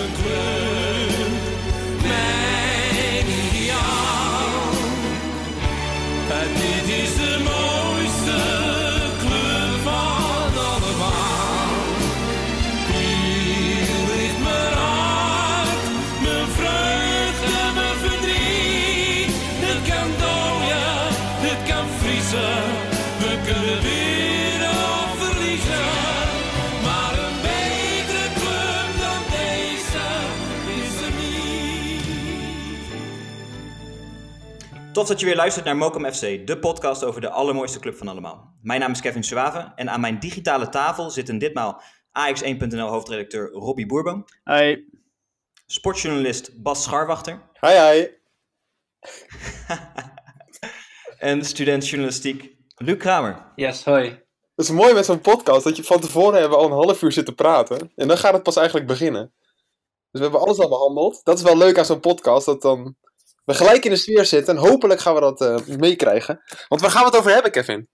een club. Tof dat je weer luistert naar Mokum FC, de podcast over de allermooiste club van allemaal. Mijn naam is Kevin Suave en aan mijn digitale tafel zitten ditmaal AX1.nl hoofdredacteur Robbie Boerboom, Hey. sportjournalist Bas Scharwachter Hi, hi. en student journalistiek Luc Kramer. Yes, hoi. Het is mooi met zo'n podcast dat je van tevoren hebben al een half uur zitten praten. En dan gaat het pas eigenlijk beginnen. Dus we hebben alles al behandeld. Dat is wel leuk aan zo'n podcast, dat dan we gelijk in de sfeer zitten. En hopelijk gaan we dat eh, meekrijgen. Want waar gaan we het over hebben, Kevin?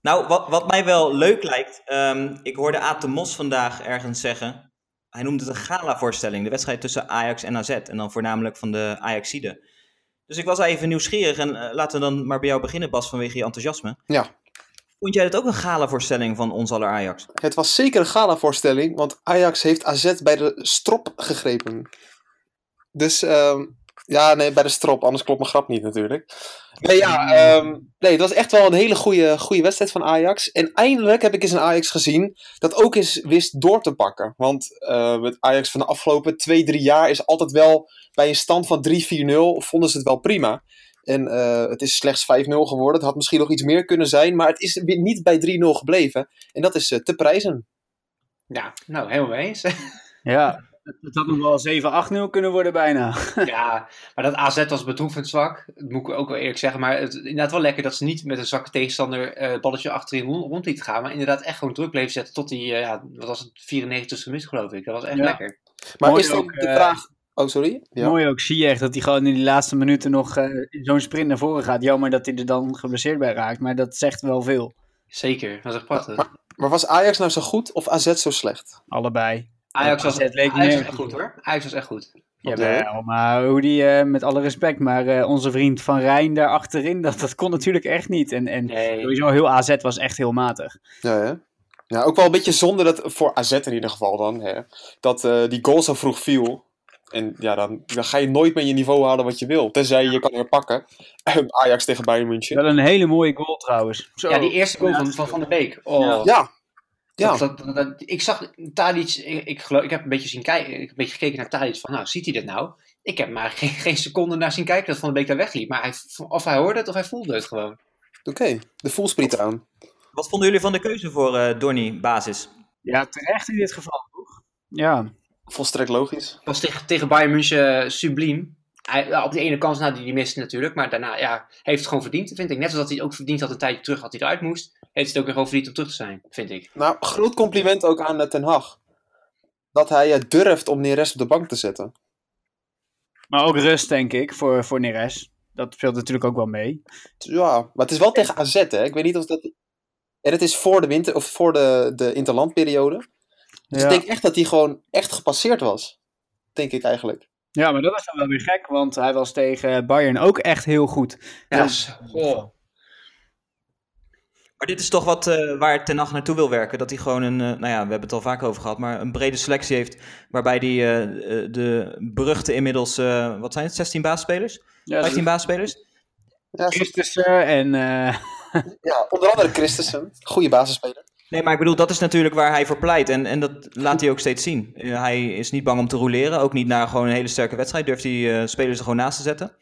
Nou, wat, wat mij wel leuk lijkt, ehm, ik hoorde Aad de Mos vandaag ergens zeggen, hij noemde het een gala-voorstelling, de wedstrijd tussen Ajax en AZ en dan voornamelijk van de Ajaxide. Dus ik was even nieuwsgierig en eh, laten we dan maar bij jou beginnen Bas vanwege je enthousiasme. Ja. Vond jij het ook een gala-voorstelling van ons aller Ajax? Het was zeker een gala-voorstelling, want Ajax heeft AZ bij de strop gegrepen. Dus, ehm, ja, nee, bij de strop, anders klopt mijn grap niet natuurlijk. Nee, ja, ehm, nee, het was echt wel een hele goede, goede wedstrijd van Ajax. En eindelijk heb ik eens een Ajax gezien dat ook eens wist door te pakken. Want eh het Ajax van de afgelopen twee, drie jaar is altijd wel bij een stand van 3-4-0, vonden ze het wel prima. En eh, het is slechts 5-0 geworden. Het had misschien nog iets meer kunnen zijn, maar het is weer niet bij 3-0 gebleven. En dat is eh, te prijzen. Ja, nou, helemaal mee eens. Ja, het had nog wel 7-8-0 kunnen worden bijna. ja, maar dat AZ was bedroevend zwak. Dat moet ik ook wel eerlijk zeggen. Maar het is inderdaad wel lekker dat ze niet met een zwakke tegenstander eh, het balletje achterin rond, rond liet gaan. Maar inderdaad echt gewoon druk bleef zetten tot die, eh, ja, wat was het, 94 minuut geloof ik. Dat was echt Ja. lekker. Maar Mooi is dan ook, de eh, vraag... Oh, sorry? Ja. Mooi ook, zie je echt dat hij gewoon in die laatste minuten nog eh, zo'n sprint naar voren gaat. Jammer dat hij er dan geblesseerd bij raakt, maar dat zegt wel veel. Zeker, dat was echt prachtig. Maar, maar was Ajax nou zo goed of AZ zo slecht? Allebei. Ajax was, AZ leek Ajax was meer- echt goed hoor. Ajax was echt goed. Jawel, maar hoe die, eh, met alle respect, maar eh, onze vriend Van Rijn daar achterin, dat, dat kon natuurlijk echt niet. En, en Nee. sowieso heel AZ was echt heel matig. Ja, hè? Ja, ook wel een beetje zonde dat, voor AZ in ieder geval dan, hè, dat eh, die goal zo vroeg viel. En ja, dan, dan ga je nooit meer je niveau halen wat je wil. Tenzij je je kan herpakken. Ajax tegen Bayern München. Wel een hele mooie goal trouwens. Zo. Ja, die eerste goal van Van, van der Beek. Oh. Ja. Ja, ja. Dat, dat, dat- ik zag Tadic, ik, ik, geloof, ik heb een beetje zien kijken, ik heb een beetje gekeken naar Tadic van, nou, ziet hij dit nou? Ik heb maar geen, geen seconde naar zien kijken dat Van de Beek daar wegliep. Maar hij, of hij hoorde het of hij voelde het gewoon. oké. De voelspriet aan. Wat vonden jullie van de keuze voor eh Donny basis? Ja, terecht in dit geval, toch? Ja, Volstrekt logisch. was tegen, tegen Bayern München eh, subliem. Hij, ja, op die ene kans, nou, die, die miste natuurlijk. Maar daarna, ja, heeft het gewoon verdiend, vind ik. Net zoals hij het ook verdiend had een tijdje terug, dat hij eruit moest. Heeft het ook weer gewoon verdiend om terug te zijn, vind ik. Nou, groot compliment ook aan eh, Ten Hag. Dat hij eh, durft om Neres op de bank te zetten. maar ook rust denk ik voor, voor Neres. Dat speelt natuurlijk ook wel mee. Ja, maar het is wel tegen AZ, hè. Ik weet niet of dat... En het is voor de winter, of voor de, de interlandperiode. Dus Ja. ik denk echt dat hij gewoon echt gepasseerd was. Denk ik eigenlijk. Ja, maar dat was dan wel weer gek, want hij was tegen Bayern ook echt heel goed. Ja, Dus- oh. Maar dit is toch wat eh, waar Ten Hag naartoe wil werken. Dat hij gewoon een, eh, nou ja, we hebben het al vaak over gehad, maar een brede selectie heeft. Waarbij hij eh, de beruchte inmiddels, eh, wat zijn het, 16 baasspelers? Ja, 15 baasspelers? Ja, Christensen en eh, ja onder andere Christensen. Goede basisspeler. Nee, maar ik bedoel, dat is natuurlijk waar hij voor pleit. En, en dat laat hij ook steeds zien. Eh, hij is niet bang om te roleren. Ook niet na gewoon een hele sterke wedstrijd. Durft hij eh, spelers er gewoon naast te zetten.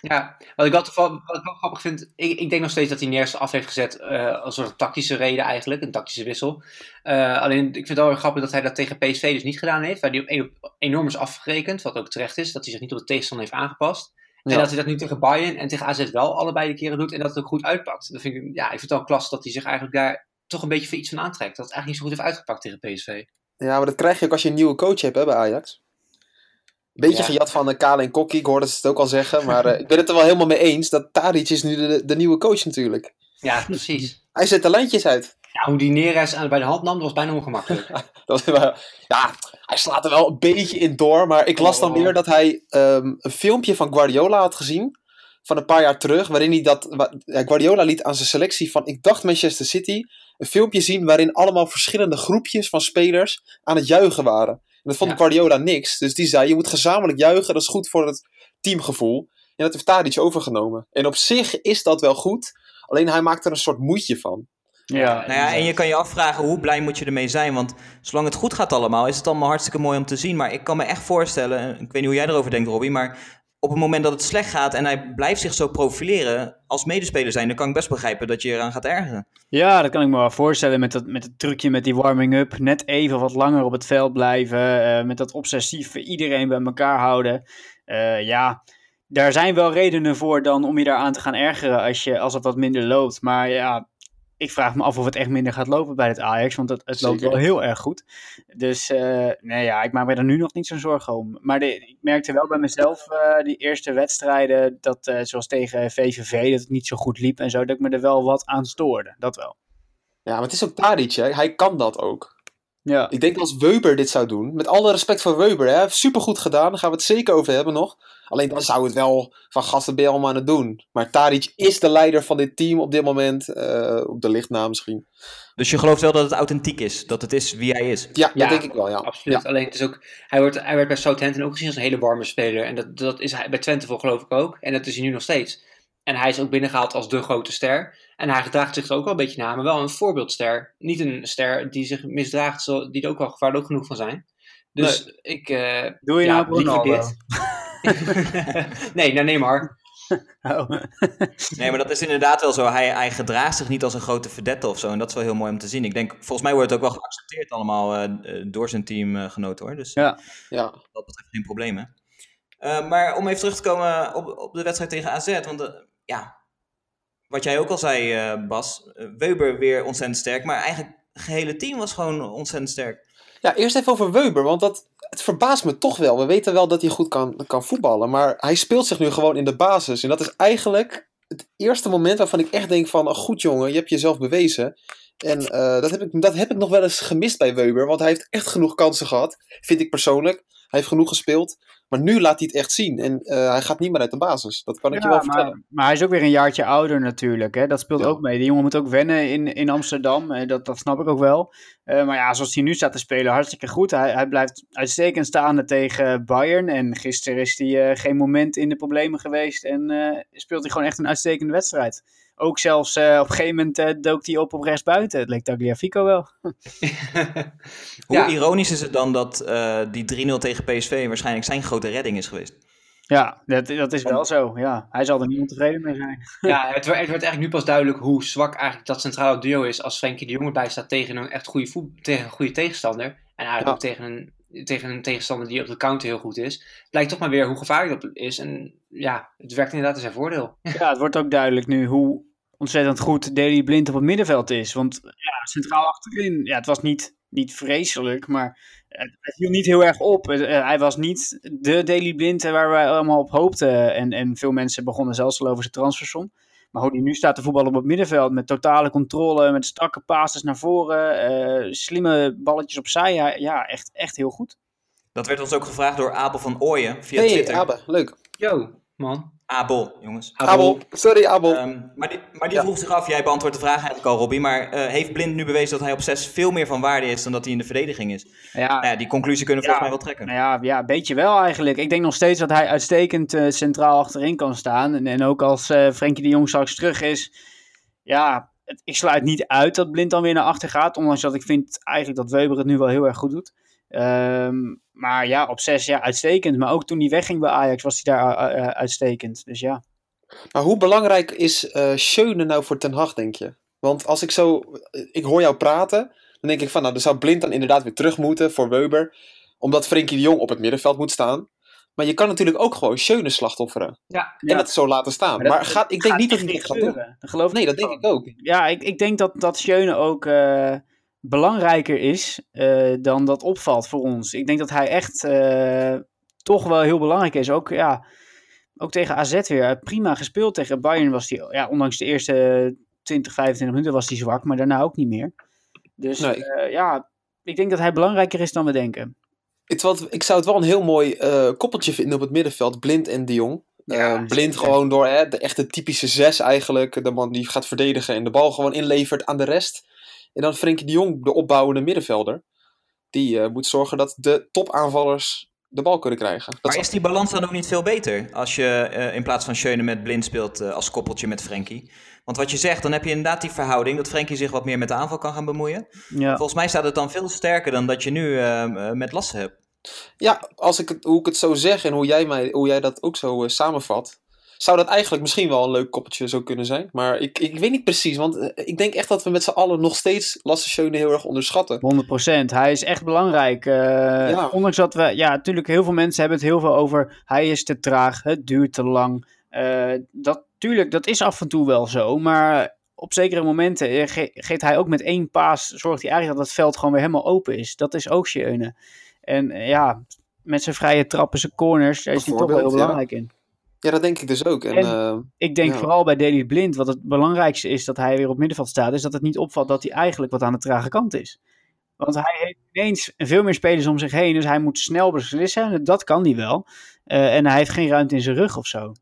Ja, wat ik, wel toeval- wat ik wel grappig vind, ik, ik denk nog steeds dat hij Neres af heeft gezet eh, als een soort tactische reden eigenlijk, een tactische wissel. Alleen, ik vind het wel grappig dat hij dat tegen PSV dus niet gedaan heeft, waar hij op op enorm is afgerekend, wat ook terecht is, dat hij zich niet op de tegenstander heeft aangepast. En Ja. dat hij dat nu tegen Bayern en tegen AZ wel allebei de keren doet en dat het ook goed uitpakt. Dat vind ik, ja, ik vind het wel klas dat hij zich eigenlijk daar toch een beetje voor iets van aantrekt. Dat het eigenlijk niet zo goed heeft uitgepakt tegen PSV. Ja, maar dat krijg je ook als je een nieuwe coach hebt hè, bij Ajax. Beetje Ja. gejat van de Kale en Kokkie, ik hoorde ze het ook al zeggen. Maar eh, ik ben het er wel helemaal mee eens dat Tadic is nu de, de nieuwe coach natuurlijk. Ja, precies. Hij zet de lijntjes uit. Ja, hoe die Neres aan bij de hand nam, dat was bijna ongemakkelijk. Dat was ja, hij slaat er wel een beetje in door. Maar ik las dan Oh. weer dat hij ehm, een filmpje van Guardiola had gezien. Van een paar jaar terug. Waarin hij dat. ja, Guardiola liet aan zijn selectie van, ik dacht Manchester City. Een filmpje zien waarin allemaal verschillende groepjes van spelers aan het juichen waren. En dat vond Ja. Guardiola niks. Dus die zei: je moet gezamenlijk juichen. Dat is goed voor het teamgevoel. En dat heeft Tadic overgenomen. En op zich is dat wel goed. Alleen hij maakt er een soort moedje van. Ja, Nou ja, en je kan je afvragen hoe blij moet je ermee zijn. Want zolang het goed gaat allemaal, is het allemaal hartstikke mooi om te zien. Maar ik kan me echt voorstellen, en ik weet niet hoe jij erover denkt, Robbie, maar op het moment dat het slecht gaat en hij blijft zich zo profileren als medespeler zijn, dan kan ik best begrijpen dat je eraan gaat ergeren. Ja, dat kan ik me wel voorstellen met, dat, met het trucje met die warming-up. Net even wat langer op het veld blijven. eh, met dat obsessieve iedereen bij elkaar houden. Eh, ja, daar zijn wel redenen voor dan om je daaraan te gaan ergeren als, je, als het wat minder loopt. Maar ja, ik vraag me af of het echt minder gaat lopen bij het Ajax. Want het, het loopt wel heel erg goed. Dus eh, nee, ja, ik maak me er nu nog niet zo'n zorgen om. Maar de, ik merkte wel bij mezelf eh, die eerste wedstrijden, dat, eh, zoals tegen VVV, dat het niet zo goed liep en zo, dat ik me er wel wat aan stoorde. Dat wel. Ja, maar het is ook Tadic, hè? hij kan dat ook. Ja, Ik denk als Weber dit zou doen, met alle respect voor Weber, hè, supergoed gedaan, daar gaan we het zeker over hebben nog. Alleen dan zou het wel van gasten ben je allemaal aan het doen. Maar Tadic is de leider van dit team op dit moment, eh, op de lichtnaam misschien. Dus je gelooft wel dat het authentiek is, dat het is wie hij is. Ja, Ja, dat denk ik wel, ja. Absoluut. Alleen het is ook, hij, wordt, hij werd bij Southampton ook gezien als een hele warme speler. En dat, dat is hij bij Twente voor geloof ik ook. En dat is hij nu nog steeds. En hij is ook binnengehaald als de grote ster. En hij gedraagt zich er ook wel een beetje naar, maar wel een voorbeeldster. Niet een ster die zich misdraagt, zo, die er ook wel gevaarlijk genoeg van zijn. Dus ik. eh, Doe je ja, nou liever Ronaldo? dit. nee, nou, nee maar. Oh. Nee, maar dat is inderdaad wel zo. Hij, hij gedraagt zich niet als een grote verdette of zo. En dat is wel heel mooi om te zien. Ik denk, volgens mij wordt het ook wel geaccepteerd allemaal eh, eh, door zijn teamgenoten hoor. Dus Ja. ja. dat betreft geen problemen. Eh, maar om even terug te komen op, op de wedstrijd tegen AZ. Want eh, ja, wat jij ook al zei eh, Bas. eh, Weber weer ontzettend sterk. Maar eigenlijk het gehele team was gewoon ontzettend sterk. Ja, eerst even over Weber, want dat, het verbaast me toch wel. We weten wel dat hij goed kan, kan voetballen, maar hij speelt zich nu gewoon in de basis. En dat is eigenlijk het eerste moment waarvan ik echt denk van, oh, goed jongen, je hebt jezelf bewezen. En eh, dat, heb ik, dat heb ik nog wel eens gemist bij Weber, want hij heeft echt genoeg kansen gehad, vind ik persoonlijk. Hij heeft genoeg gespeeld, maar nu laat hij het echt zien. En eh, hij gaat niet meer uit de basis, dat kan ik je wel vertellen. maar, maar hij is ook weer een jaartje ouder natuurlijk. Hè? Dat speelt Ja. ook mee. Die jongen moet ook wennen in, in Amsterdam. eh, Dat, dat snap ik ook wel. Eh, maar ja, zoals hij nu staat te spelen, hartstikke goed. Hij, hij blijft uitstekend staande tegen Bayern. En gisteren is hij geen moment in de problemen geweest. En speelt hij gewoon echt een uitstekende wedstrijd. Ook zelfs eh, op een gegeven moment eh, dook hij op op rechtsbuiten. Het leek Tagliafico wel. Hoe Ja. ironisch is het dan dat eh, die 3-0 tegen PSV waarschijnlijk zijn grote redding is geweest? Ja, dat, dat is wel zo. Ja, hij zal er niet ontevreden mee zijn. Ja, het, werd- het werd eigenlijk nu pas duidelijk hoe zwak eigenlijk dat centrale duo is als Frenkie de Jong erbij staat tegen een echt goede, voet, tegen een goede tegenstander. En eigenlijk Ja. ook tegen een, tegen een tegenstander die op de counter heel goed is. Blijkt toch maar weer hoe gevaarlijk dat is. En ja, het werkt inderdaad in zijn voordeel. Ja, het wordt ook duidelijk nu hoe ontzettend goed Daley Blind op het middenveld is. Want ja, centraal achterin, ja, het was niet, niet vreselijk, maar het, het viel niet heel erg op. Het- eh, hij was niet de Daley Blind eh, waar wij allemaal op hoopten. En, en veel mensen begonnen zelfs al over zijn transfersom. Maar hoe hij nu staat te voetballen op het middenveld met totale controle, met strakke passes naar voren, eh, slimme balletjes opzij. Ja, ja echt, echt heel goed. Dat werd ons ook gevraagd door Abel van Ooyen via hey, Twitter. Abe, leuk. Yo, man. Abel, jongens. Abel, sorry Abel. Ehm, maar die, maar die Ja. vroeg zich af, jij beantwoordt de vraag eigenlijk al, Robbie. Maar eh, heeft Blind nu bewezen dat hij op 6 veel meer van waarde is dan dat hij in de verdediging is? Ja, Nou ja, die conclusie kunnen we Ja. volgens mij wel trekken. Nou ja, ja, een beetje wel eigenlijk. Ik denk nog steeds dat hij uitstekend eh, centraal achterin kan staan. En, en ook als eh Frenkie de Jong straks terug is. Ja, het, ik sluit niet uit dat Blind dan weer naar achter gaat. Ondanks dat ik vind eigenlijk dat Weber het nu wel heel erg goed doet. Ehm, maar ja, op zes ja, uitstekend. Maar ook toen hij wegging bij Ajax was hij daar eh, eh, uitstekend. Dus ja. Maar hoe belangrijk is eh Schöne nou voor Ten Hag, denk je? Want als ik zo... Ik hoor jou praten, dan denk ik van... Nou, dan zou Blind dan inderdaad weer terug moeten voor Weber. Omdat Frenkie de Jong op het middenveld moet staan. Maar je kan natuurlijk ook gewoon Schöne slachtofferen. Ja, En dat zo laten staan. Maar dat- Maar, gaat, ik denk niet dat hij echt dit gaat doen. geloof Nee, dat denk ik ook. Ja, ik, ik denk dat, dat Schöne ook eh, belangrijker is eh, dan dat opvalt voor ons. Ik denk dat hij echt eh, toch wel heel belangrijk is. Ook, ja, ook tegen AZ weer. Prima gespeeld tegen Bayern was hij, ja, ondanks de eerste 20, 25 minuten was hij zwak, maar daarna ook niet meer. Dus Nee. eh, ja, ik denk dat hij belangrijker is dan we denken. Het, wat, ik zou het wel een heel mooi koppeltje vinden op het middenveld, Blind en De Jong. Ja, blind gewoon door hè, de echte typische zes eigenlijk. De man die gaat verdedigen en de bal gewoon inlevert aan de rest. En dan Frenkie de Jong, de opbouwende middenvelder. Die eh, moet zorgen dat de topaanvallers de bal kunnen krijgen. Dat Maar is die balans dan ook niet veel beter als je eh, in plaats van Schöne met Blind speelt eh, als koppeltje met Frenkie? Want wat je zegt, dan heb je inderdaad die verhouding dat Frenkie zich wat meer met de aanval kan gaan bemoeien. Ja. Volgens mij staat het dan veel sterker dan dat je nu eh, eh, met Lasse hebt. Ja, als ik het, hoe ik het zo zeg en hoe jij, mij, hoe jij dat ook zo samenvat, zou dat eigenlijk misschien wel een leuk koppeltje zo kunnen zijn. Maar ik, ik weet niet precies, want eh, ik denk echt dat we met z'n allen nog steeds Lasse Schöne heel erg onderschatten. 100%. Hij is echt belangrijk. Eh, Ondanks dat we, ja, natuurlijk, heel veel mensen hebben het heel veel over. Hij is te traag, het duurt te lang. Eh, dat, tuurlijk, dat is af en toe wel zo. Maar op zekere momenten ge- geeft hij ook met één paas. Zorgt hij eigenlijk dat het veld gewoon weer helemaal open is. Dat is ook Schöne. En ja, met zijn vrije trappen, zijn corners, daar is hij toch wel heel ja. belangrijk in. Ja, dat denk ik dus ook. En, En- eh, Ik denk Ja. vooral bij Daley Blind, wat het belangrijkste is dat hij weer op middenveld staat, is dat het niet opvalt dat hij eigenlijk wat aan de trage kant is. Want hij heeft ineens veel meer spelers om zich heen, dus hij moet snel beslissen. En dat kan hij wel. Eh, en hij heeft geen ruimte in zijn rug of zo.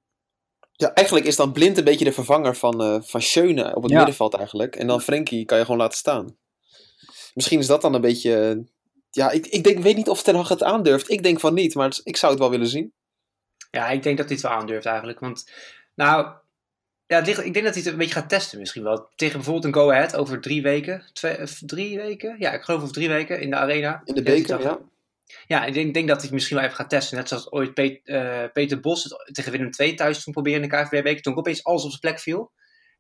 ja, eigenlijk is dan Blind een beetje de vervanger van, eh van Schöne op het Ja. middenveld eigenlijk. En dan Frenkie kan je gewoon laten staan. Misschien is dat dan een beetje... ja, ik, ik denk, weet niet of Ten Hag het aandurft. Ik denk van niet, maar ik zou het wel willen zien. Ja, ik denk dat hij het wel aandurft eigenlijk. Want, nou, ja, het ligt, ik denk dat hij het een beetje gaat testen misschien wel. Tegen bijvoorbeeld een Go Ahead over drie weken. Twee, of drie weken? Ja, ik geloof over drie weken in de arena. In de beker, ja. Ja, ik denk, denk dat hij het misschien wel even gaat testen. Net zoals ooit eh, Peter Bos het tegen Willem II thuis toen probeerde in de KVB-beker. Toen opeens alles op zijn plek viel.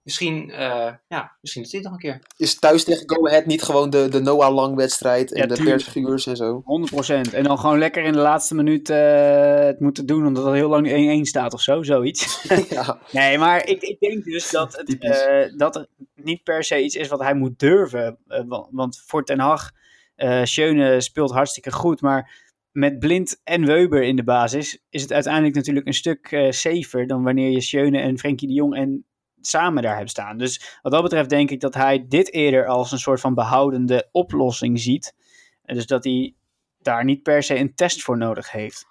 Misschien, eh, ja, misschien doet hij het nog een keer. Is thuis tegen Go Ahead niet gewoon de, de Noah Lang wedstrijd en Ja, de persfiguurs en zo? 100%. En dan gewoon lekker in de laatste minuut eh, het moeten doen, omdat het heel lang 1-1 staat of zo, zoiets. ja. Nee, maar ik, ik denk dus dat, het, eh, dat er niet per se iets is wat hij moet durven. Wa- want voor Ten Hag, eh Schöne speelt hartstikke goed, maar met Blind en Weber in de basis is het uiteindelijk natuurlijk een stuk eh, safer dan wanneer je Schöne en Frenkie de Jong en samen daar hebt staan. Dus wat dat betreft denk ik dat hij dit eerder als een soort van behoudende oplossing ziet. En dus dat hij daar niet per se een test voor nodig heeft.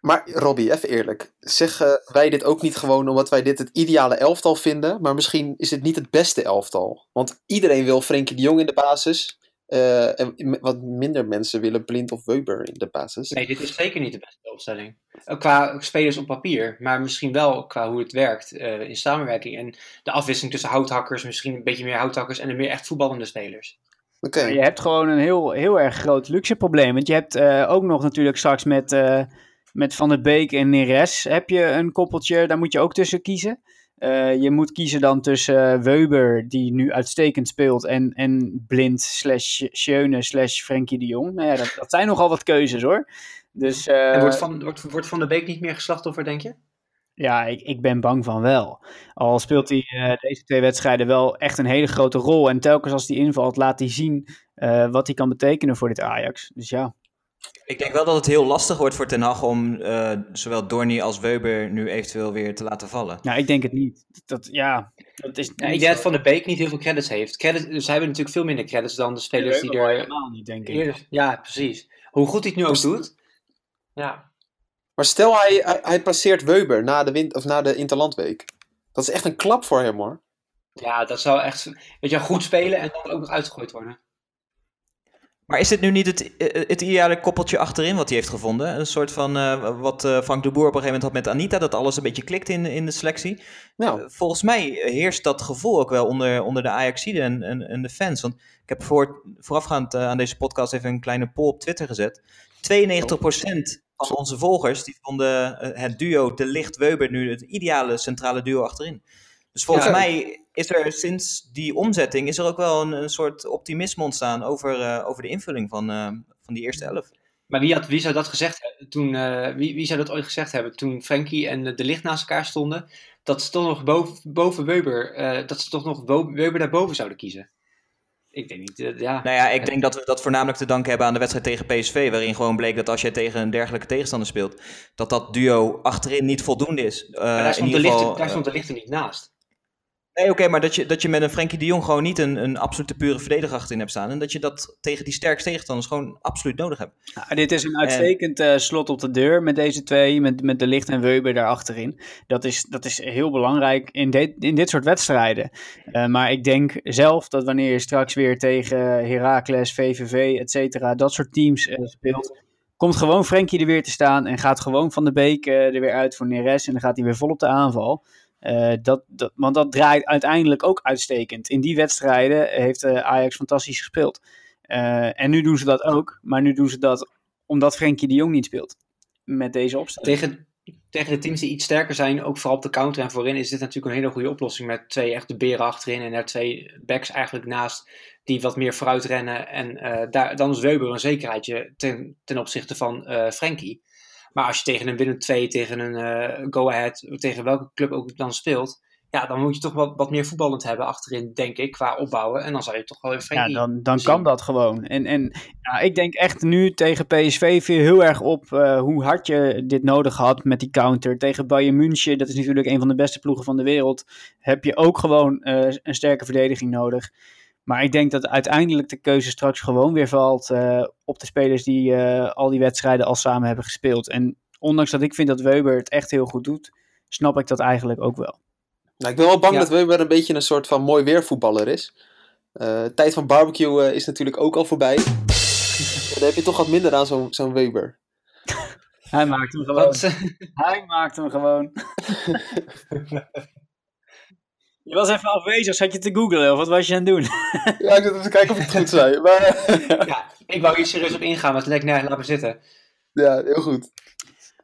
Maar Robbie, even eerlijk. Zeggen wij dit ook niet gewoon omdat wij dit het ideale elftal vinden? Maar misschien is het niet het beste elftal. Want iedereen wil Frenkie de Jong in de basis. Eh, en wat minder mensen willen Blind of Weber in de basis. Nee, dit is zeker niet de beste opstelling. Qua spelers op papier, maar misschien wel qua hoe het werkt eh, in samenwerking. En de afwisseling tussen houthakkers, misschien een beetje meer houthakkers en de meer echt voetballende spelers. Oké. Maar Je hebt gewoon een heel, heel erg groot luxe probleem. Want je hebt eh, ook nog natuurlijk straks met, eh, met Van der Beek en Neres heb je een koppeltje. Daar moet je ook tussen kiezen. Eh, je moet kiezen dan tussen eh, Weber, die nu uitstekend speelt, en, en Blind slash Schöne slash Frenkie de Jong. Nou ja, dat, dat zijn nogal wat keuzes hoor. Dus eh, en wordt van, wordt, wordt van der Beek niet meer geslachtoffer, denk je? ja, ik, ik ben bang van wel. Al speelt hij eh, deze twee wedstrijden wel echt een hele grote rol. En telkens als hij invalt, laat hij zien eh, wat hij kan betekenen voor dit Ajax. Dus ja. Ik denk wel dat het heel lastig wordt voor Ten Hag om eh, zowel Dorny als Weber nu eventueel weer te laten vallen. Nou, ik denk het niet. Dat, ja, dat is Ja, ik denk dat Van der Beek niet heel veel credits heeft. Credits, zij hebben natuurlijk veel minder credits dan de spelers die er helemaal niet, denk ik. eerder... Ja, precies. Hoe goed hij het nu ook doet. Ja. Maar stel hij, hij, hij passeert Weber na de, win- of na de Interlandweek. Dat is echt een klap voor hem hoor. ja, dat zou echt weet je, goed spelen en dan ook nog uitgegooid worden. Maar is dit nu niet het, eh, het ideale koppeltje achterin wat hij heeft gevonden? Een soort van eh, wat eh, Frank de Boer op een gegeven moment had met Anita, dat alles een beetje klikt in, in de selectie. Nou, Eh, Volgens mij heerst dat gevoel ook wel onder, onder de Ajaxiden en, en, en de fans. Want ik heb voor, voorafgaand eh, aan deze podcast even een kleine poll op Twitter gezet. 92% van onze volgers die vonden eh, het duo De Licht-Weber nu het ideale centrale duo achterin. Dus volgens Ja. mij is er sinds die omzetting is er ook wel een, een soort optimisme ontstaan over, eh, over de invulling van, eh, van die eerste elf. Maar wie, had, wie zou dat gezegd hebben toen, eh, wie, wie zou dat ooit gezegd hebben toen Frankie en de Licht naast elkaar stonden? Dat ze toch nog boven, boven Weber, dat ze toch nog Weber daarboven zouden kiezen? Ik denk niet, ja. Nou ja, ik denk dat we dat voornamelijk te danken hebben aan de wedstrijd tegen PSV, waarin gewoon bleek dat als je tegen een dergelijke tegenstander speelt, dat dat duo achterin niet voldoende is. Maar daar in stond, de ieder licht, geval, daar eh, stond de licht niet naast. Nee, oké, maar dat je, dat je met een Frenkie de Jong gewoon niet een, een absolute pure verdediger achterin hebt staan. En dat je dat tegen die sterkste tegenstanders gewoon absoluut nodig hebt. Nou, dit is een uitstekend eh, slot op de deur met deze twee, met, met de Licht en Weber daar achterin. Dat is, dat is heel belangrijk in, dit in dit soort wedstrijden. Eh, maar ik denk zelf dat wanneer je straks weer tegen Heracles, VVV, et cetera, dat soort teams eh, speelt, komt gewoon Frenkie er weer te staan en gaat gewoon Van de Beek er weer uit voor Neres en dan gaat hij weer vol op de aanval. Eh, dat, dat, want dat draait uiteindelijk ook uitstekend. In die wedstrijden heeft eh, Ajax fantastisch gespeeld. Eh, en nu doen ze dat ook, maar nu doen ze dat omdat Frenkie de Jong niet speelt. Met deze opstelling. Tegen, tegen de teams die iets sterker zijn, ook vooral op de counter en voorin, is dit natuurlijk een hele goede oplossing. Met twee echte beren achterin en er twee backs eigenlijk naast die wat meer vooruit rennen. En daar, dan is Weber een zekerheidje ten, ten opzichte van Frenkie. Maar als je tegen een Willem II, tegen een eh, Go Ahead, tegen welke club ook dan speelt, ja, dan moet je toch wat, wat meer voetballend hebben achterin, denk ik, qua opbouwen. En dan zou je toch wel weer Ja, Frenkie... dan, dan zien. kan dat gewoon. En, en ja, ik denk echt nu tegen PSV viel heel erg op eh, hoe hard je dit nodig had met die counter. Tegen Bayern München, dat is natuurlijk een van de beste ploegen van de wereld, heb je ook gewoon eh, een sterke verdediging nodig. Maar ik denk dat uiteindelijk de keuze straks gewoon weer valt eh, op de spelers die eh, al die wedstrijden al samen hebben gespeeld. En ondanks dat ik vind dat Weber het echt heel goed doet, snap ik dat eigenlijk ook wel. Nou, ik ben wel bang Ja. dat Weber een beetje een soort van mooi weervoetballer is. Eh, tijd van barbecue eh, is natuurlijk ook al voorbij. Dan heb je toch wat minder aan zo'n zo'n Weber. Hij maakt hem gewoon. Hij maakt hem gewoon. je was even afwezig, zat je te googlen of wat was je aan het doen? Ja, ik zit even te kijken of ik het goed zei. Maar ja, ik wou hier serieus op ingaan, maar toen denk ik, nee, laat maar zitten. ja, heel goed.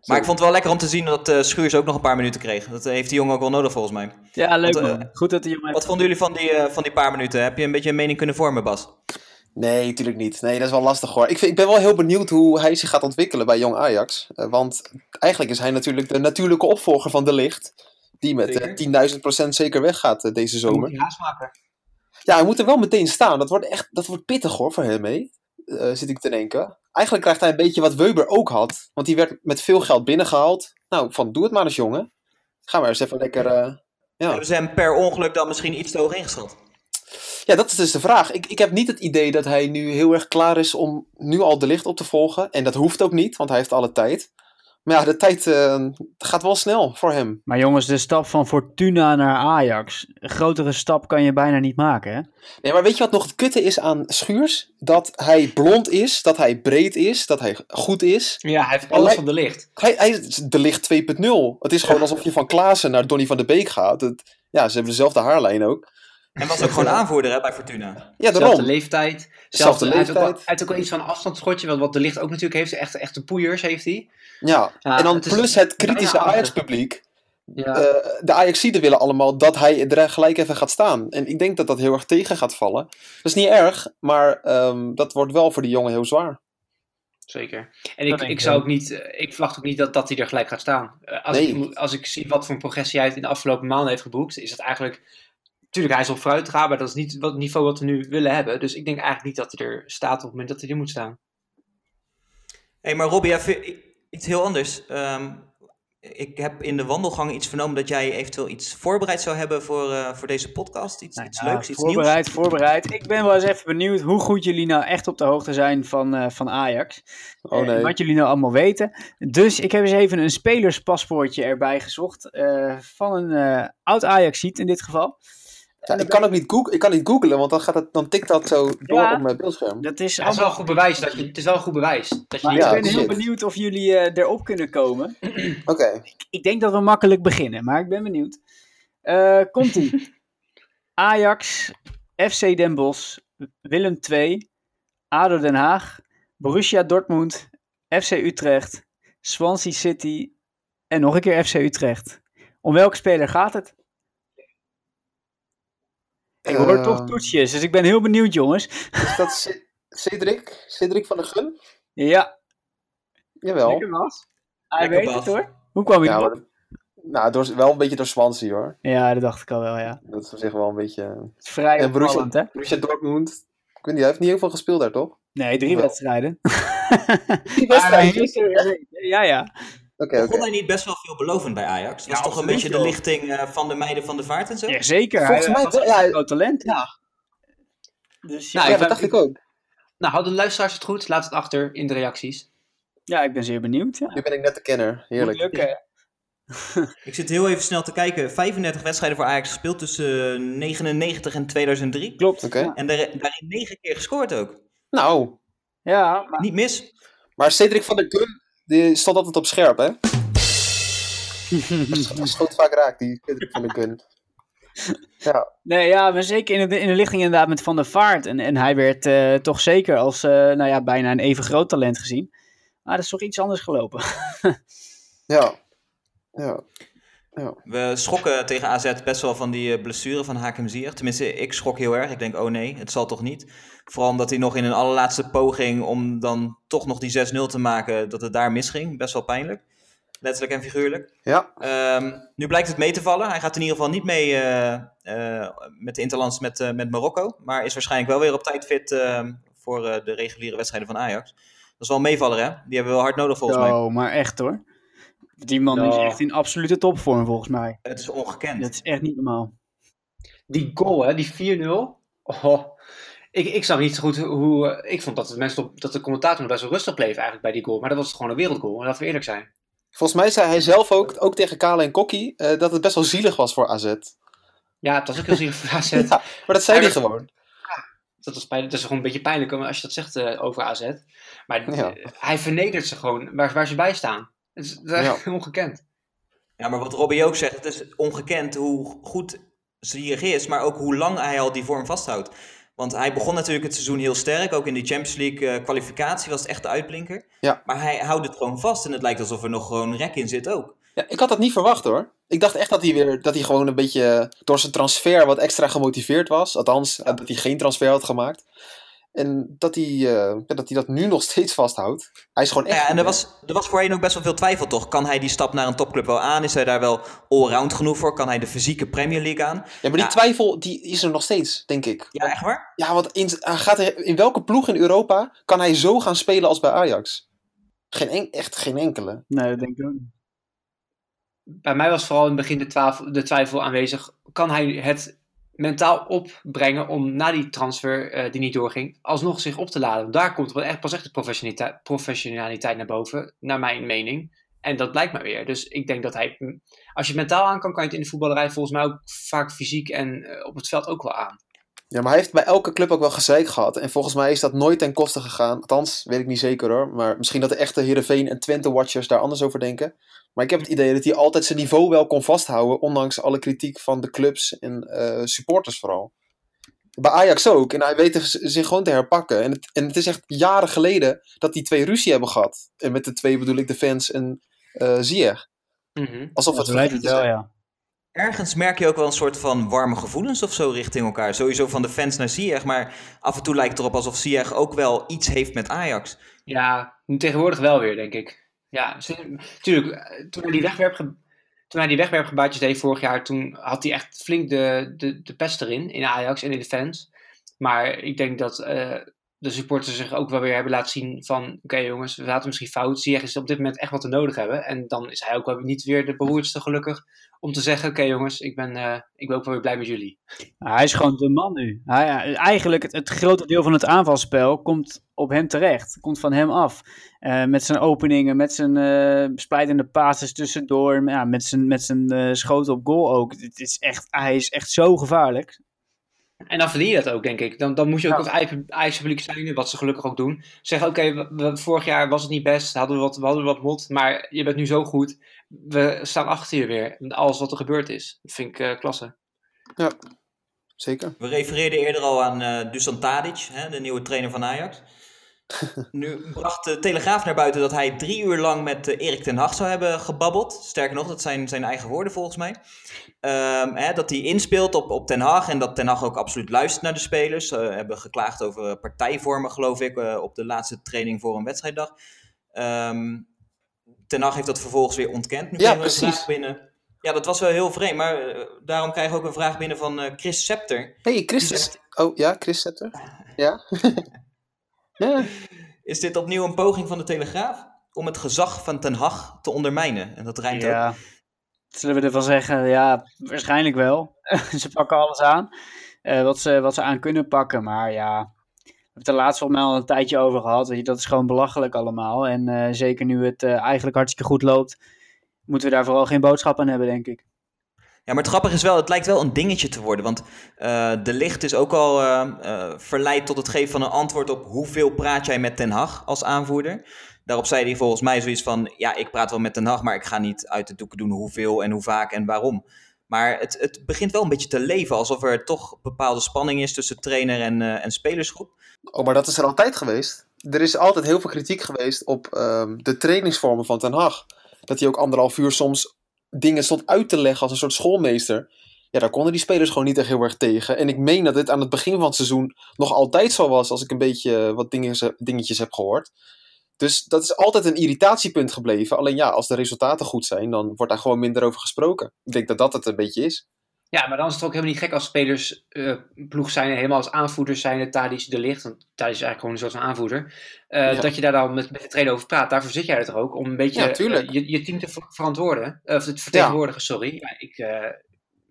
Maar ik vond het wel lekker om te zien dat eh Schuurs ook nog een paar minuten kreeg. Dat heeft die jongen ook wel nodig volgens mij. Ja, leuk Want, eh. Goed dat de jongen... Wat vonden jullie van die, eh, van die paar minuten? Heb je een beetje een mening kunnen vormen, Bas? Nee, natuurlijk niet. Nee, dat is wel lastig hoor. Ik, vind, ik ben wel heel benieuwd hoe hij zich gaat ontwikkelen bij Jong Ajax. Want eigenlijk is hij natuurlijk de natuurlijke opvolger van De Licht. Die met eh, 10.000% zeker weggaat eh, deze zomer. je haast maken. Ja, hij moet er wel meteen staan. Dat wordt echt dat wordt pittig hoor voor hem mee. Eh, zit ik te denken. Eigenlijk krijgt hij een beetje wat Weber ook had. Want die werd met veel geld binnengehaald. Nou, van doe het maar eens jongen. Ga maar eens even lekker... eh, ja. Hebben ze hem per ongeluk dan misschien iets te hoog ingeschat? Ja, dat is dus de vraag. Ik, ik heb niet het idee dat hij nu heel erg klaar is om nu al de licht op te volgen. En dat hoeft ook niet, want hij heeft alle tijd. Maar ja, de tijd eh, gaat wel snel voor hem. Maar jongens, de stap van Fortuna naar Ajax. Een grotere stap kan je bijna niet maken, hè? Nee, maar weet je wat nog het kutte is aan Schuurs? Dat hij blond is, dat hij breed is, dat hij goed is. Ja, hij heeft alles van de licht. Hij, hij is de licht 2.0. Het is gewoon alsof je van Klaassen naar Donny van de Beek gaat. Het, ja, ze hebben dezelfde haarlijn ook. En was ook gewoon aanvoerder hè, bij Fortuna. Ja, Zelfde daarom. leeftijd. Zelfde Zelfde hij heeft ook wel- leeftijd. Hij heeft ook wel iets van een afstandsschotje, wat, wat de licht ook natuurlijk heeft. Echt, echt de poeiers heeft hij. Ja. Ja, en dan het is plus het kritische Ajax-publiek. Ja. Eh, de Ajaxiden willen allemaal dat hij er gelijk even gaat staan. En ik denk dat dat heel erg tegen gaat vallen. Dat is niet erg, maar ehm, dat wordt wel voor die jongen heel zwaar. Zeker. En Dat ik, ik zou ook. niet, eh, ik verwacht ook niet dat, dat hij er gelijk gaat staan. Eh, Als, Nee. ik, als ik zie wat voor een progressie hij in de afgelopen maanden heeft geboekt, is het eigenlijk. Tuurlijk, hij is op vooruit gegaan, maar dat is niet wat, het niveau wat we nu willen hebben. Dus ik denk eigenlijk niet dat hij er staat op het moment dat hij er moet staan. Hé, maar Robbie, even iets heel anders. Ehm, ik heb in de wandelgang iets vernomen dat jij eventueel iets voorbereid zou hebben voor, eh, voor deze podcast. Iets, iets Nou, leuks, iets voorbereid, voorbereid. Ik ben wel eens even benieuwd hoe goed jullie nou echt op de hoogte zijn van, eh, van Ajax. Oh Eh, nee. wat jullie nou allemaal weten. Dus ik heb eens even een spelerspaspoortje erbij gezocht. eh, van een eh, oud Ajax-ziet in dit geval. Ja, ik, kan ook niet goog- ik kan niet googlen, want dan, gaat het, dan tikt dat zo door Ja. op mijn beeldscherm. Dat is Ja, het is wel een goed bewijs. Dat je, het is wel een goed bewijs. Dat je Maar ik ben heel shit. benieuwd of jullie eh, erop kunnen komen. Oké. Ik denk dat we makkelijk beginnen, maar ik ben benieuwd. Eh Komt-ie. Ajax, FC Den Bosch, Willem II, ADO Den Haag, Borussia Dortmund, FC Utrecht, Swansea City en nog een keer FC Utrecht. Om welke speler gaat het? Ik hoor Eh, toch toetsjes, dus ik ben heel benieuwd jongens. Is dat C- Cedric? Cedric van der Gun? Ja, Jawel. lekker was. Hij Lekker weet het hoor. Hoe kwam je Ja, erop? nou, door, wel een beetje door Swansea hoor. Ja, dat dacht ik al wel, ja. Dat is op zich wel een beetje... Het is vrij En Borussia- hè? Borussia Dortmund. Ik weet niet, hij heeft niet heel veel gespeeld daar, toch? Nee, drie Wel. wedstrijden. Die Maar hij wedstrijd. heeft er gezeten. Ja, ja. Begon oké. hij niet best wel veelbelovend bij Ajax? Was Ja, toch een beetje de lichting eh, van de meiden van de vaart en zo? Ja, zeker. Volgens hij, mij was ja. een groot talent. Ja. Dus Nou, ja, ik dat dacht ik ook. Nou, houden de luisteraars het goed? Laat het achter in de reacties. ja, ik ben zeer benieuwd. Ja. Nu ben ik net de kenner. Heerlijk. Moet lukken. Ik zit heel even snel te kijken. 35 wedstrijden voor Ajax gespeeld tussen eh, 99 en 2003. Klopt. Oké. En daar- daarin 9 keer gescoord ook. Nou, Ja, maar Niet mis. maar Cedric van der Gun, die stond altijd op scherp, hè? Hij schoot vaak raak, die van der Gun. Ja, Nee, ja, maar zeker in de, in de lichting inderdaad met Van der Vaart. En, en hij werd eh, toch zeker als eh, nou ja, bijna een even groot talent gezien. Maar dat is toch iets anders gelopen. ja. Ja. We schrokken tegen AZ best wel van die eh, blessure van Hakim Ziyech. Tenminste, ik schrok heel erg. Ik denk, oh nee, het zal toch niet. Vooral omdat hij nog in een allerlaatste poging om dan toch nog die 6-0 te maken, dat het daar misging. Best wel pijnlijk. Letterlijk en figuurlijk. Ja, Ehm, nu blijkt het mee te vallen. Hij gaat in ieder geval niet mee eh, eh, met de Interlands met, met Marokko. Maar is waarschijnlijk wel weer op tijd fit eh, voor de reguliere wedstrijden van Ajax. Dat is wel een meevaller, hè? Die hebben we wel hard nodig volgens mij. Zo, maar echt hoor. Die man is echt in absolute topvorm volgens mij. Het is ongekend. Dat is echt niet normaal. Die goal, hè, die 4-0. Oh, ik, ik zag niet zo goed hoe... ik vond dat de, mensen op, dat de commentator nog best wel rustig bleef eigenlijk bij die goal. Maar dat was gewoon een wereldgoal, laten we eerlijk zijn. volgens mij zei hij zelf ook, ook tegen Kale en Kokkie, eh, dat het best wel zielig was voor AZ. Ja, het was ook heel zielig voor AZ. Ja, maar dat zei hij gewoon. Dat, was pijnlijk, dat is gewoon een beetje pijnlijk als je dat zegt eh, over AZ. Maar Ja. hij vernedert ze gewoon waar, waar ze bij staan. Het is dat is Ja. ongekend. Ja, maar wat Robbie ook zegt, het is ongekend hoe goed Ziyech is, maar ook hoe lang hij al die vorm vasthoudt. Want hij begon natuurlijk het seizoen heel sterk, ook in die Champions League eh, kwalificatie was het echt de uitblinker. Ja. Maar hij houdt het gewoon vast en het lijkt alsof er nog gewoon rek in zit ook. Ja, ik had dat niet verwacht hoor. Ik dacht echt dat hij weer dat hij gewoon een beetje door zijn transfer wat extra gemotiveerd was. Althans, dat hij geen transfer had gemaakt. En dat hij, eh, ja, dat hij dat nu nog steeds vasthoudt. Hij is gewoon echt. Ja, en er was, er was voorheen ook best wel veel twijfel toch. Kan hij die stap naar een topclub wel aan? Is hij daar wel allround genoeg voor? Kan hij de fysieke Premier League aan? Ja, maar die Ja. twijfel die is er nog steeds, denk ik. Ja, echt waar? Ja, want in, gaat er- in welke ploeg in Europa kan hij zo gaan spelen als bij Ajax? Geen en- echt geen enkele. Nee, dat denk ik ook niet. Bij mij was vooral in het begin de, twijfel, de twijfel aanwezig. Kan hij het mentaal opbrengen om na die transfer eh, die niet doorging, alsnog zich op te laden? Daar komt echt, pas echt de professionaliteit, professionaliteit naar boven, naar mijn mening. En dat blijkt maar weer. Dus ik denk dat hij, als je mentaal aan kan, kan je het in de voetballerij volgens mij ook vaak fysiek en eh, op het veld ook wel aan. Ja, maar hij heeft bij elke club ook wel gezeik gehad. En volgens mij is dat nooit ten koste gegaan. Althans, weet ik niet zeker hoor. Maar misschien dat de echte Heerenveen en Twente-watchers daar anders over denken. Maar ik heb het idee dat hij altijd zijn niveau wel kon vasthouden. Ondanks alle kritiek van de clubs en eh, supporters vooral. Bij Ajax ook. En hij weet zich gewoon te herpakken. En het, en het is echt jaren geleden dat die twee ruzie hebben gehad. En met de twee bedoel ik de fans en eh Ziyech. Mhm. Alsof het lijkt het vergeten wel, zijn. ja. Ergens merk je ook wel een soort van warme gevoelens of zo richting elkaar. Sowieso van de fans naar Ziyech, maar af en toe lijkt het erop alsof Ziyech ook wel iets heeft met Ajax. Ja, nu tegenwoordig wel weer, denk ik. Ja, natuurlijk. Toen hij die wegwerpge toen die deed vorig jaar, toen had hij echt flink de, de, de pest erin, in Ajax en in de fans. Maar ik denk dat eh, de supporters zich ook wel weer hebben laten zien van, oké jongens, we zaten misschien fout. Ziyech is op dit moment echt wat we nodig hebben. En dan is hij ook wel niet weer de beroerdste gelukkig om te zeggen, oké jongens, ik ben, eh, ik ben ook wel weer blij met jullie. Hij is gewoon de man nu. Hij, eigenlijk het, het grote deel van het aanvalspel komt op hem terecht. Komt van hem af. Eh, met zijn openingen, met zijn eh splijtende passes tussendoor. Ja, met zijn, met zijn schoten op goal ook. Het is echt, hij is echt zo gevaarlijk. En dan verdien je dat ook, denk ik. Dan, dan moet je ook Ja. als eigen eigen publiek zijn, wat ze gelukkig ook doen. Zeggen, oké, vorig jaar was het niet best, hadden we, wat, we hadden wat mot, maar je bent nu zo goed. We staan achter je weer, met alles wat er gebeurd is. Dat vind ik eh, klasse. Zeker. We refereerden eerder al aan eh Dusan Tadic, hè, de nieuwe trainer van Ajax. nu bracht de Telegraaf naar buiten dat hij drie uur lang met eh, Erik ten Hag zou hebben gebabbeld. Sterker nog, dat zijn zijn eigen woorden volgens mij. Ehm, hè, dat hij inspeelt op, op Ten Hag en dat Ten Hag ook absoluut luistert naar de spelers. Ze hebben geklaagd over partijvormen, geloof ik, eh, op de laatste training voor een wedstrijddag. Ehm Ten Hag heeft dat vervolgens weer ontkend. Nu Ja, we een precies. vraag binnen. Ja, dat was wel heel vreemd, maar eh, daarom krijgen we ook een vraag binnen van eh, Chris Scepter. hey, Christus. Oh ja, Chris Setter. Ja. ja. Is dit opnieuw een poging van de Telegraaf? om het gezag van Ten Hag te ondermijnen. En dat rijmt ook. Ja, zullen we ervan zeggen? Ja, waarschijnlijk wel. ze pakken alles aan. eh, wat, ze, wat ze aan kunnen pakken. Maar ja, we hebben het er laatst volgens mij al een tijdje over gehad. Weet je, dat is gewoon belachelijk allemaal. En eh, zeker nu het eh, eigenlijk hartstikke goed loopt, moeten we daar vooral geen boodschap aan hebben, denk ik. Ja, maar het grappige is wel, het lijkt wel een dingetje te worden. Want eh, de licht is ook al eh, verleid tot het geven van een antwoord op hoeveel praat jij met Ten Hag als aanvoerder. Daarop zei hij volgens mij zoiets van, ja, ik praat wel met Ten Hag, maar ik ga niet uit de doeken doen hoeveel en hoe vaak en waarom. Maar het, het begint wel een beetje te leven, alsof er toch bepaalde spanning is tussen trainer en, en spelersgroep. Oh, maar dat is er altijd geweest. Er is altijd heel veel kritiek geweest op ehm, de trainingsvormen van Ten Hag. Dat hij ook anderhalf uur soms dingen stond uit te leggen als een soort schoolmeester. Ja, daar konden die spelers gewoon niet echt heel erg tegen. En ik meen dat dit aan het begin van het seizoen nog altijd zo was, als ik een beetje wat dingen, dingetjes heb gehoord. Dus dat is altijd een irritatiepunt gebleven. Alleen ja, als de resultaten goed zijn, dan wordt daar gewoon minder over gesproken. Ik denk dat dat het een beetje is. Ja, maar dan is het ook helemaal niet gek als spelers eh, ploeg zijn, helemaal als aanvoerders zijn, Tadic de Licht, want Tadic is eigenlijk gewoon een soort van aanvoerder, eh, Ja. dat je daar dan met, met de trainer over praat. Daarvoor zit jij er toch ook, om een beetje Ja, eh, je, je team te ver- verantwoorden, of te vertegenwoordigen, sorry. Ja, ik,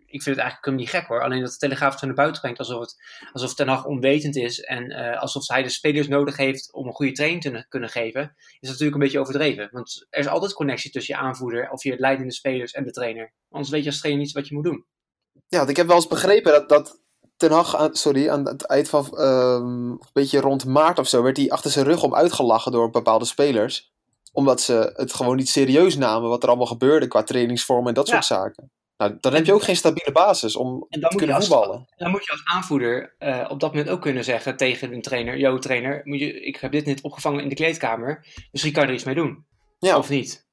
ik vind het eigenlijk helemaal niet gek hoor, alleen dat de Telegraaf het zo naar buiten brengt alsof, het, alsof Ten Hag onwetend is en alsof hij de spelers nodig heeft om een goede training te kunnen geven, is natuurlijk een beetje overdreven. Want er is altijd connectie tussen je aanvoerder of je leidende spelers en de trainer. Anders weet je als trainer niet wat je moet doen. Ja, want ik heb wel eens begrepen dat, dat Ten Hag, aan, sorry, aan het eind van ehm, een beetje rond maart of zo, werd hij achter zijn rug om uitgelachen door bepaalde spelers. Omdat ze het gewoon niet serieus namen wat er allemaal gebeurde qua trainingsvormen en dat Ja. soort zaken. Nou, dan heb je ook geen stabiele basis om En dan te kunnen als, voetballen. dan moet je als aanvoerder eh, op dat moment ook kunnen zeggen tegen een trainer: Yo, trainer, moet je, ik heb dit net opgevangen in de kleedkamer. Misschien kan je er iets mee doen. Ja, Of niet?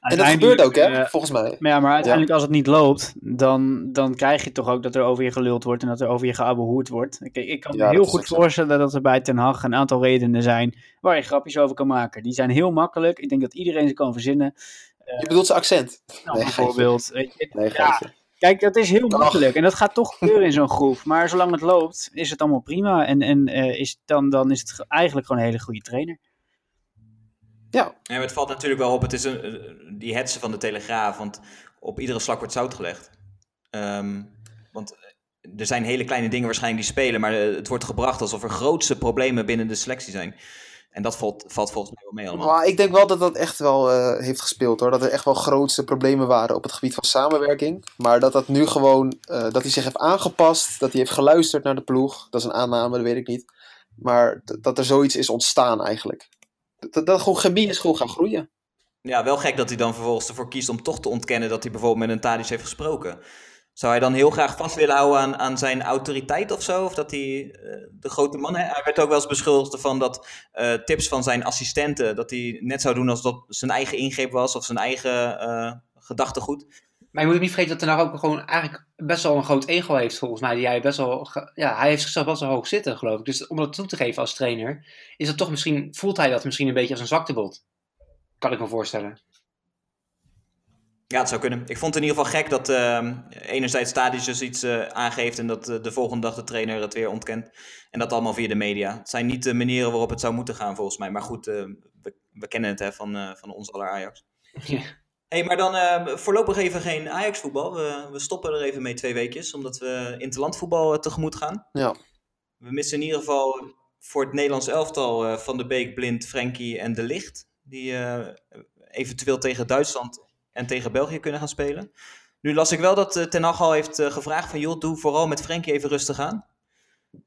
En dat gebeurt ook, hè, eh, volgens mij. Maar ja, maar uiteindelijk als het niet loopt, dan, dan krijg je toch ook dat er over je geluld wordt en dat er over je geabehoerd wordt. Ik, ik kan Ja, me heel goed voorstellen dat er bij Ten Hag een aantal redenen zijn waar je grapjes over kan maken. Die zijn heel makkelijk. Ik denk dat iedereen ze kan verzinnen. Je bedoelt zijn accent. Nou, Nee, bijvoorbeeld. Nee, Ja. Kijk, dat is heel makkelijk en dat gaat toch gebeuren in zo'n groep. Maar zolang het loopt, is het allemaal prima. En, en eh, is, dan, dan is het ge- eigenlijk gewoon een hele goede trainer. Ja, maar het valt natuurlijk wel op, het is een, eh, die hetsen van de Telegraaf, want op iedere slak wordt zout gelegd. Ehm, want eh, er zijn hele kleine dingen waarschijnlijk die spelen, maar eh, het wordt gebracht alsof er grootste problemen binnen de selectie zijn. En dat valt, valt volgens mij wel mee allemaal. maar ik denk wel dat dat echt wel heeft gespeeld hoor. Dat er echt wel grootste problemen waren op het gebied van samenwerking. Maar dat dat nu gewoon, dat hij zich heeft aangepast. Dat hij heeft geluisterd naar de ploeg. Dat is een aanname, dat weet ik niet. Maar dat er zoiets is ontstaan eigenlijk. Dat, dat gewoon chemie is gewoon gaan groeien. Ja, wel gek dat hij dan vervolgens ervoor kiest om toch te ontkennen dat hij bijvoorbeeld met een Tadic heeft gesproken. Zou hij dan heel graag vast willen houden aan, aan zijn autoriteit of zo? Of dat hij eh, de grote man... Hij werd ook wel eens beschuldigd ervan dat eh, tips van zijn assistenten... dat hij net zou doen alsof dat zijn eigen ingreep was of zijn eigen eh, gedachtegoed. Maar je moet ook niet vergeten dat Ten Hag ook gewoon eigenlijk best wel een groot ego heeft, volgens mij. Die hij best wel, ja, hij heeft zichzelf best wel hoog zitten, geloof ik. Dus om dat toe te geven als trainer, is dat toch misschien, voelt hij dat misschien een beetje als een zwaktebod. Kan ik me voorstellen. Ja, het zou kunnen. Ik vond het in ieder geval gek dat ehm, enerzijds Tadic dus iets eh, aangeeft... en dat eh, de volgende dag de trainer het weer ontkent. En dat allemaal via de media. Het zijn niet de manieren waarop het zou moeten gaan, volgens mij. Maar goed, eh, we, we kennen het hè, van, van ons aller Ajax. Ja. Hey, maar dan eh, voorlopig even geen Ajax-voetbal. We, we stoppen er even mee twee weekjes, omdat we interlandvoetbal eh, tegemoet gaan. Ja. We missen in ieder geval voor het Nederlands elftal eh, Van de Beek, Blind, Frenkie en De Licht. Die eh, eventueel tegen Duitsland en tegen België kunnen gaan spelen. Nu las ik wel dat Ten Hag al heeft gevraagd van... joh, doe vooral met Frenkie even rustig aan.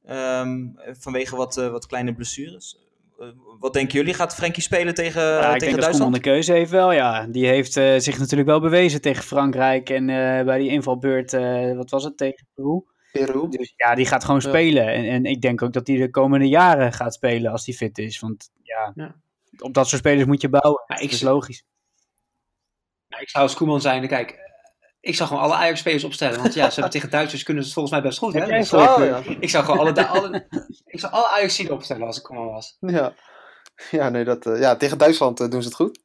Ehm, vanwege wat, wat kleine blessures. Eh, wat denken jullie? Gaat Frenkie spelen tegen, Ja, ik tegen denk dat Koeman Duitsland? de keuze heeft wel, ja. Die heeft eh, zich natuurlijk wel bewezen tegen Frankrijk en eh, bij die invalbeurt, eh, wat was het, tegen Peru. Peru. Dus ja, die gaat gewoon Ja. spelen. En, en ik denk ook dat hij de komende jaren gaat spelen als hij fit is. Want ja, Ja. op dat soort spelers moet je bouwen. Ja, dat ik is logisch. Nou, ik zou als Koeman zijn, kijk, eh, ik zou gewoon alle Ajax-spelers opstellen. Want ja, ze hebben tegen Duitsers kunnen ze het volgens mij best goed. Hè? Dus, eh, ja. ik zou gewoon alle, alle, ik zou alle Ajax opstellen als ik Koeman was. Ja, ja, nee, dat, eh, ja tegen Duitsland eh, doen ze het goed.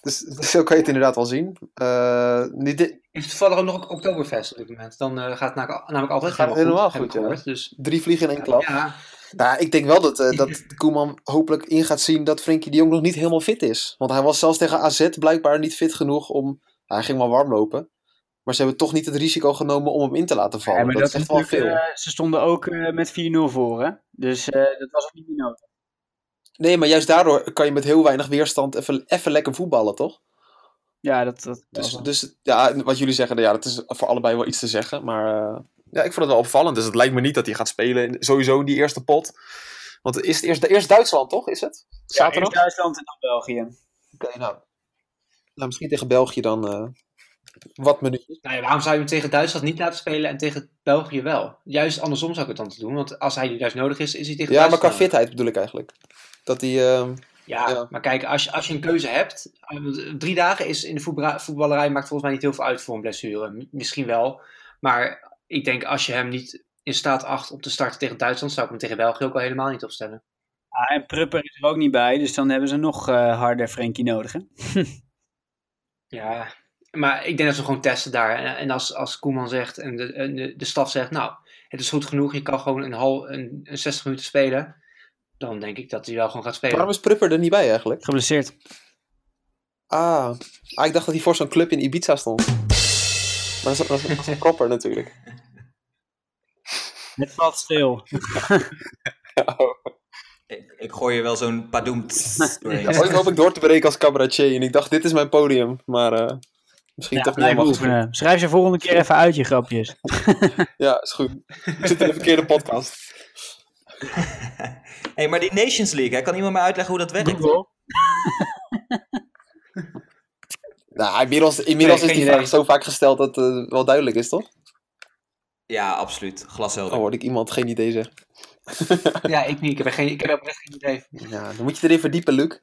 Dus zo kan je het inderdaad wel zien. Eh, niet Is toevallig ook nog Oktoberfest op dit moment. Dan gaat het namelijk, altijd Gaat helemaal, helemaal goed, ja. Dus drie vliegen in één klap. ja, Nou, ik denk wel dat, dat Koeman hopelijk in gaat zien dat Frenkie de Jong nog niet helemaal fit is. Want hij was zelfs tegen AZ blijkbaar niet fit genoeg om... Hij ging maar warm lopen. Maar ze hebben toch niet het risico genomen om hem in te laten vallen. Ja, maar dat, is echt wel veel. eh, ze stonden ook eh, met 4-0 voor, hè? Dus eh, dat was ook niet meer nodig. Nee, maar juist daardoor kan je met heel weinig weerstand even, even lekker voetballen, toch? Ja, dat, dat Dus, wel- dus ja, wat jullie zeggen, ja, dat is voor allebei wel iets te zeggen. Maar eh, ja, ik vond het wel opvallend. Dus het lijkt me niet dat hij gaat spelen. in- Sowieso in die eerste pot. Want is het eerst, eerst Duitsland, toch? Is het? Ja, Zaterdag? eerst Duitsland en dan België. Oké, nou. nou. Misschien tegen België dan eh, wat minuutjes. Nou ja, waarom zou je hem tegen Duitsland niet laten spelen en tegen België wel? Juist andersom zou ik het dan te doen. Want als hij nu juist nodig is, is hij tegen Ja, maar qua Duitsland. fitheid bedoel ik eigenlijk. Dat hij... ehm, Ja, Ja. maar kijk, als je, als je een keuze hebt. eh, Drie dagen is in de voetballerij maakt volgens mij niet heel veel uit voor een blessure. Misschien wel. Maar ik denk als je hem niet in staat acht om te starten tegen Duitsland, zou ik hem tegen België ook al helemaal niet opstellen. Ah, en Prupper is er ook niet bij, dus dan hebben ze nog eh, harder Frenkie nodig, hè? Ja, maar ik denk dat ze gewoon testen daar. En, en als, als Koeman zegt en de, de, de staf zegt, nou, het is goed genoeg, je kan gewoon een, hal, een, een 60 minuten spelen. Dan denk ik dat hij wel gewoon gaat spelen. waarom is Prupper er niet bij eigenlijk? Geblesseerd. Ah, ah ik dacht dat hij voor zo'n club in Ibiza stond. Maar dat is, dat is, dat is een propper natuurlijk. Het valt stil. Ik, ik gooi je wel zo'n padoem doorheen. Ja, ooit hoop ik door te breken als cabaretier. En ik dacht, dit is mijn podium. Maar eh, misschien Ja, toch niet helemaal oefenen. Schrijf ze volgende keer even uit, je grapjes. Ja, is goed. Ik zit in de verkeerde podcast. hey, maar die Nations League, hè, kan iemand mij uitleggen hoe dat werkt? Google. Nou, inmiddels, inmiddels Nee, is die vraag idee. zo vaak gesteld dat het eh, wel duidelijk is, toch? Ja, absoluut. Glashelder. Dan hoorde ik iemand geen idee zeggen. Ja, ik niet. Ik heb, geen, ik heb oprecht geen idee. Ja, dan moet je erin verdiepen, Luc.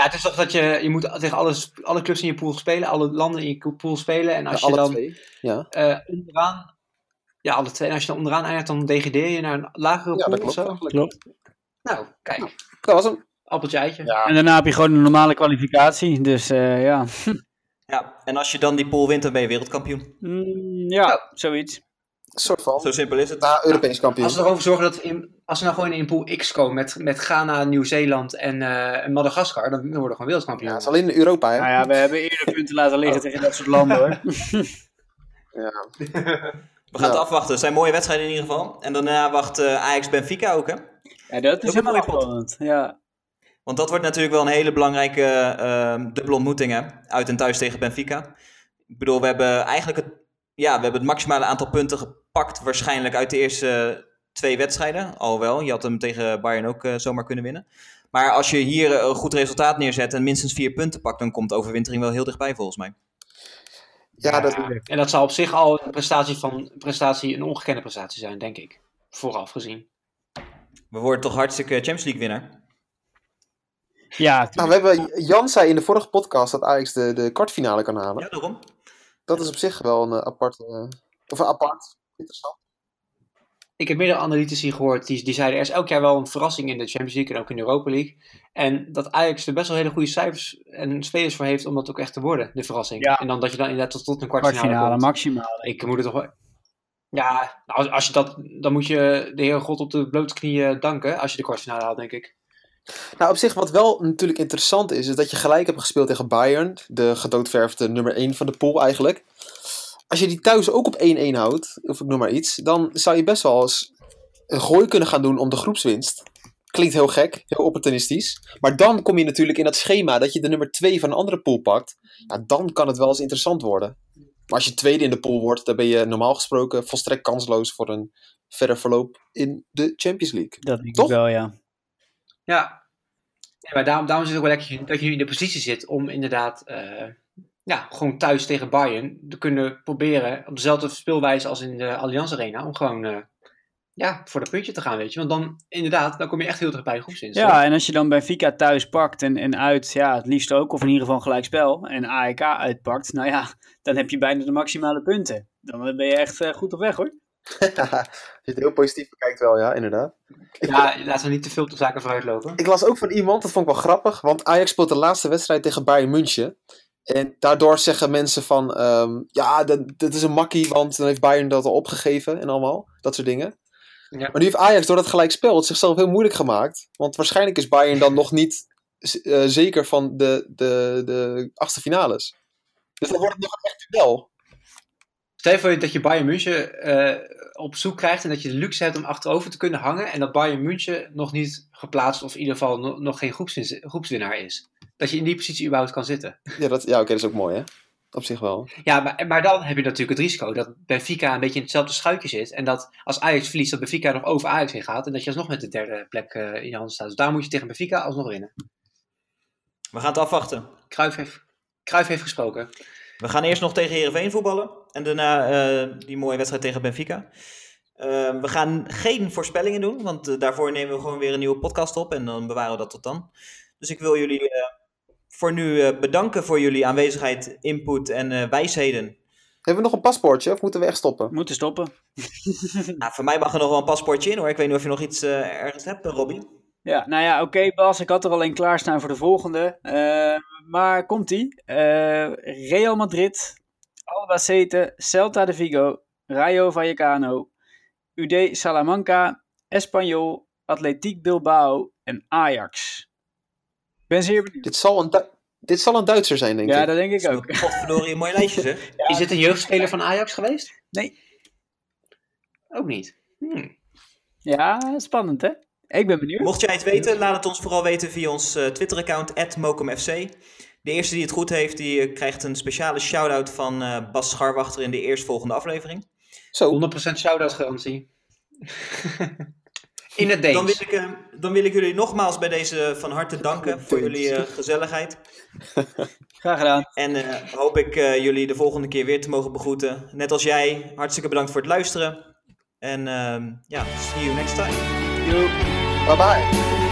Ja, het is toch dat je, je moet tegen alle, alle clubs in je pool spelen, alle landen in je pool spelen. En als je Alle dan twee. Ja. eh, onderaan, ja, alle twee. En als je dan onderaan eindigt, dan degradeer je naar een lagere ja, pool dat of klopt zo. Klopt. Nou, kijk, Dat was hem. appeltje eitje. Ja. En daarna heb je gewoon een normale kwalificatie, dus eh, ja. Ja, en als je dan die pool wint, dan ben je wereldkampioen. Mm, ja, zoiets. Een soort van. Zo simpel is het. Nou, Europees kampioen. Als we ervoor zorgen dat we in, als we nou gewoon in pool X komen met, met Ghana, Nieuw-Zeeland en, eh, en Madagaskar, dan, worden we gewoon wereldkampioen. Ja, het is alleen in Europa, hè? Nou ja, we hebben eerder punten laten liggen tegen dat soort landen, hoor. Ja. We gaan het afwachten. Het zijn mooie wedstrijden in ieder geval. En daarna wacht eh, Ajax-Benfica ook, hè? Ja, dat is helemaal spannend. Ja. Want dat wordt natuurlijk wel een hele belangrijke ehm dubbele ontmoeting, hè? Uit en thuis tegen Benfica. Ik bedoel, we hebben eigenlijk het, ja, we hebben het maximale aantal punten gepakt waarschijnlijk uit de eerste twee wedstrijden. Alhoewel, je had hem tegen Bayern ook eh, zomaar kunnen winnen. Maar als je hier eh, een goed resultaat neerzet en minstens vier punten pakt, dan komt de overwintering wel heel dichtbij volgens mij. Ja, dat, En dat zal op zich al een prestatie, van, prestatie, een ongekende prestatie zijn, denk ik. Vooraf gezien. We worden toch hartstikke Champions League winnaar. Ja, nou, we hebben, Jan zei in de vorige podcast dat Ajax de, de kwartfinale kan halen. Ja, daarom. Dat is op zich wel een apart... of een apart. Interessant. Ik heb meerdere analytici gehoord die, die zeiden er is elk jaar wel een verrassing in de Champions League en ook in de Europa League. En dat Ajax er best wel hele goede cijfers en spelers voor heeft om dat ook echt te worden, de verrassing. Ja. En dan dat je dan inderdaad tot, tot een kwartfinale, kwartfinale, maximaal. Ik moet het toch wel... Ja, nou, als, als je dat, dan moet je de Heer God op de blote knieën danken als je de kwartfinale haalt, denk ik. Nou, op zich wat wel natuurlijk interessant is, is dat je gelijk hebt gespeeld tegen Bayern. De gedoodverfde nummer 1 van de pool eigenlijk. Als je die thuis ook op 1-1 houdt, of ik noem maar iets, dan zou je best wel eens een gooi kunnen gaan doen om de groepswinst. Klinkt heel gek, heel opportunistisch. Maar dan kom je natuurlijk in dat schema dat je de nummer 2 van een andere pool pakt. Ja, dan kan het wel eens interessant worden. Maar als je tweede in de pool wordt, dan ben je normaal gesproken volstrekt kansloos voor een verder verloop in de Champions League. Dat denk Toch? ik wel, ja. Ja. ja maar daarom, daarom is het ook wel lekker dat je nu in de positie zit om inderdaad eh, ja, gewoon thuis tegen Bayern te kunnen proberen op dezelfde speelwijze als in de Allianz Arena om gewoon eh, ja, voor de puntje te gaan, weet je. Want dan inderdaad, dan kom je echt heel dichtbij de groepswinst. hoor. Ja, en als je dan Benfica thuis pakt en, en uit, ja, het liefst ook, of in ieder geval gelijk spel, en AEK uitpakt, nou ja, dan heb je bijna de maximale punten. Dan ben je echt eh, goed op weg, hoor. Als je het heel positief bekijkt wel, ja, inderdaad. Ja, laten we niet te veel op de zaken vooruitlopen. Ik las ook van iemand, dat vond ik wel grappig, want Ajax speelt de laatste wedstrijd tegen Bayern München. En daardoor zeggen mensen van, ehm, ja, dat, dat is een makkie, want dan heeft Bayern dat al opgegeven en allemaal, dat soort dingen. Ja. Maar nu heeft Ajax door dat gelijkspel het zichzelf heel moeilijk gemaakt. Want waarschijnlijk is Bayern dan nog niet eh, zeker van de, de, de achtste finales. Dus dan wordt het nog een echt duel. Stel je voor dat je Bayern München eh, op zoek krijgt en dat je de luxe hebt om achterover te kunnen hangen en dat Bayern München nog niet geplaatst of in ieder geval no- nog geen groepswin- groepswinnaar is. Dat je in die positie überhaupt kan zitten. Ja, dat, ja oké, dat is ook mooi hè. Op zich wel. Ja, maar, maar dan heb je natuurlijk het risico dat Benfica een beetje in hetzelfde schuitje zit. En dat als Ajax verliest, dat Benfica nog over Ajax heen gaat. En dat je alsnog met de derde plek eh, in je handen staat. Dus daar moet je tegen Benfica alsnog winnen. We gaan het afwachten. Cruijff heeft, heeft gesproken. We gaan eerst nog tegen Heerenveen voetballen. En daarna eh, die mooie wedstrijd tegen Benfica. Eh, we gaan geen voorspellingen doen, want eh, daarvoor nemen we gewoon weer een nieuwe podcast op. En dan bewaren we dat tot dan. Dus ik wil jullie eh, voor nu eh, bedanken voor jullie aanwezigheid, input en eh, wijsheden. Hebben we nog een paspoortje of moeten we echt stoppen? Moeten stoppen. Nou, voor mij mag er nog wel een paspoortje in hoor. Ik weet niet of je nog iets eh, ergens hebt, Robbie. Ja, nou ja, oké Bas, ik had er al een klaarstaan voor de volgende. Eh, maar komt-ie. Eh, Real Madrid, Albacete, Celta de Vigo, Rayo Vallecano, UD Salamanca, Espanyol, Atletiek Bilbao en Ajax. Ik ben zeer benieuwd. Dit zal een, Du- dit zal een Duitser zijn, denk Ja, ik. dat denk ik ook. Potverdorie, een mooi lijstje zeg. Is dit een jeugdspeler van Ajax geweest? Nee. Ook niet. Hmm. Ja, spannend hè? Ik ben benieuwd. Mocht jij het weten, laat het ons vooral weten via ons eh, Twitter-account, @mokumfc. De eerste die het goed heeft, die eh, krijgt een speciale shout-out van eh, Bas Scharwachter in de eerstvolgende aflevering. Zo, 100% shout-out garantie. in het Deens. Dan wil, ik, eh, dan wil ik jullie nogmaals bij deze van harte danken voor jullie eh, gezelligheid. Graag gedaan. En eh, hoop ik eh, jullie de volgende keer weer te mogen begroeten. Net als jij, hartstikke bedankt voor het luisteren. En ehm, ja, see you next time. Bye bye.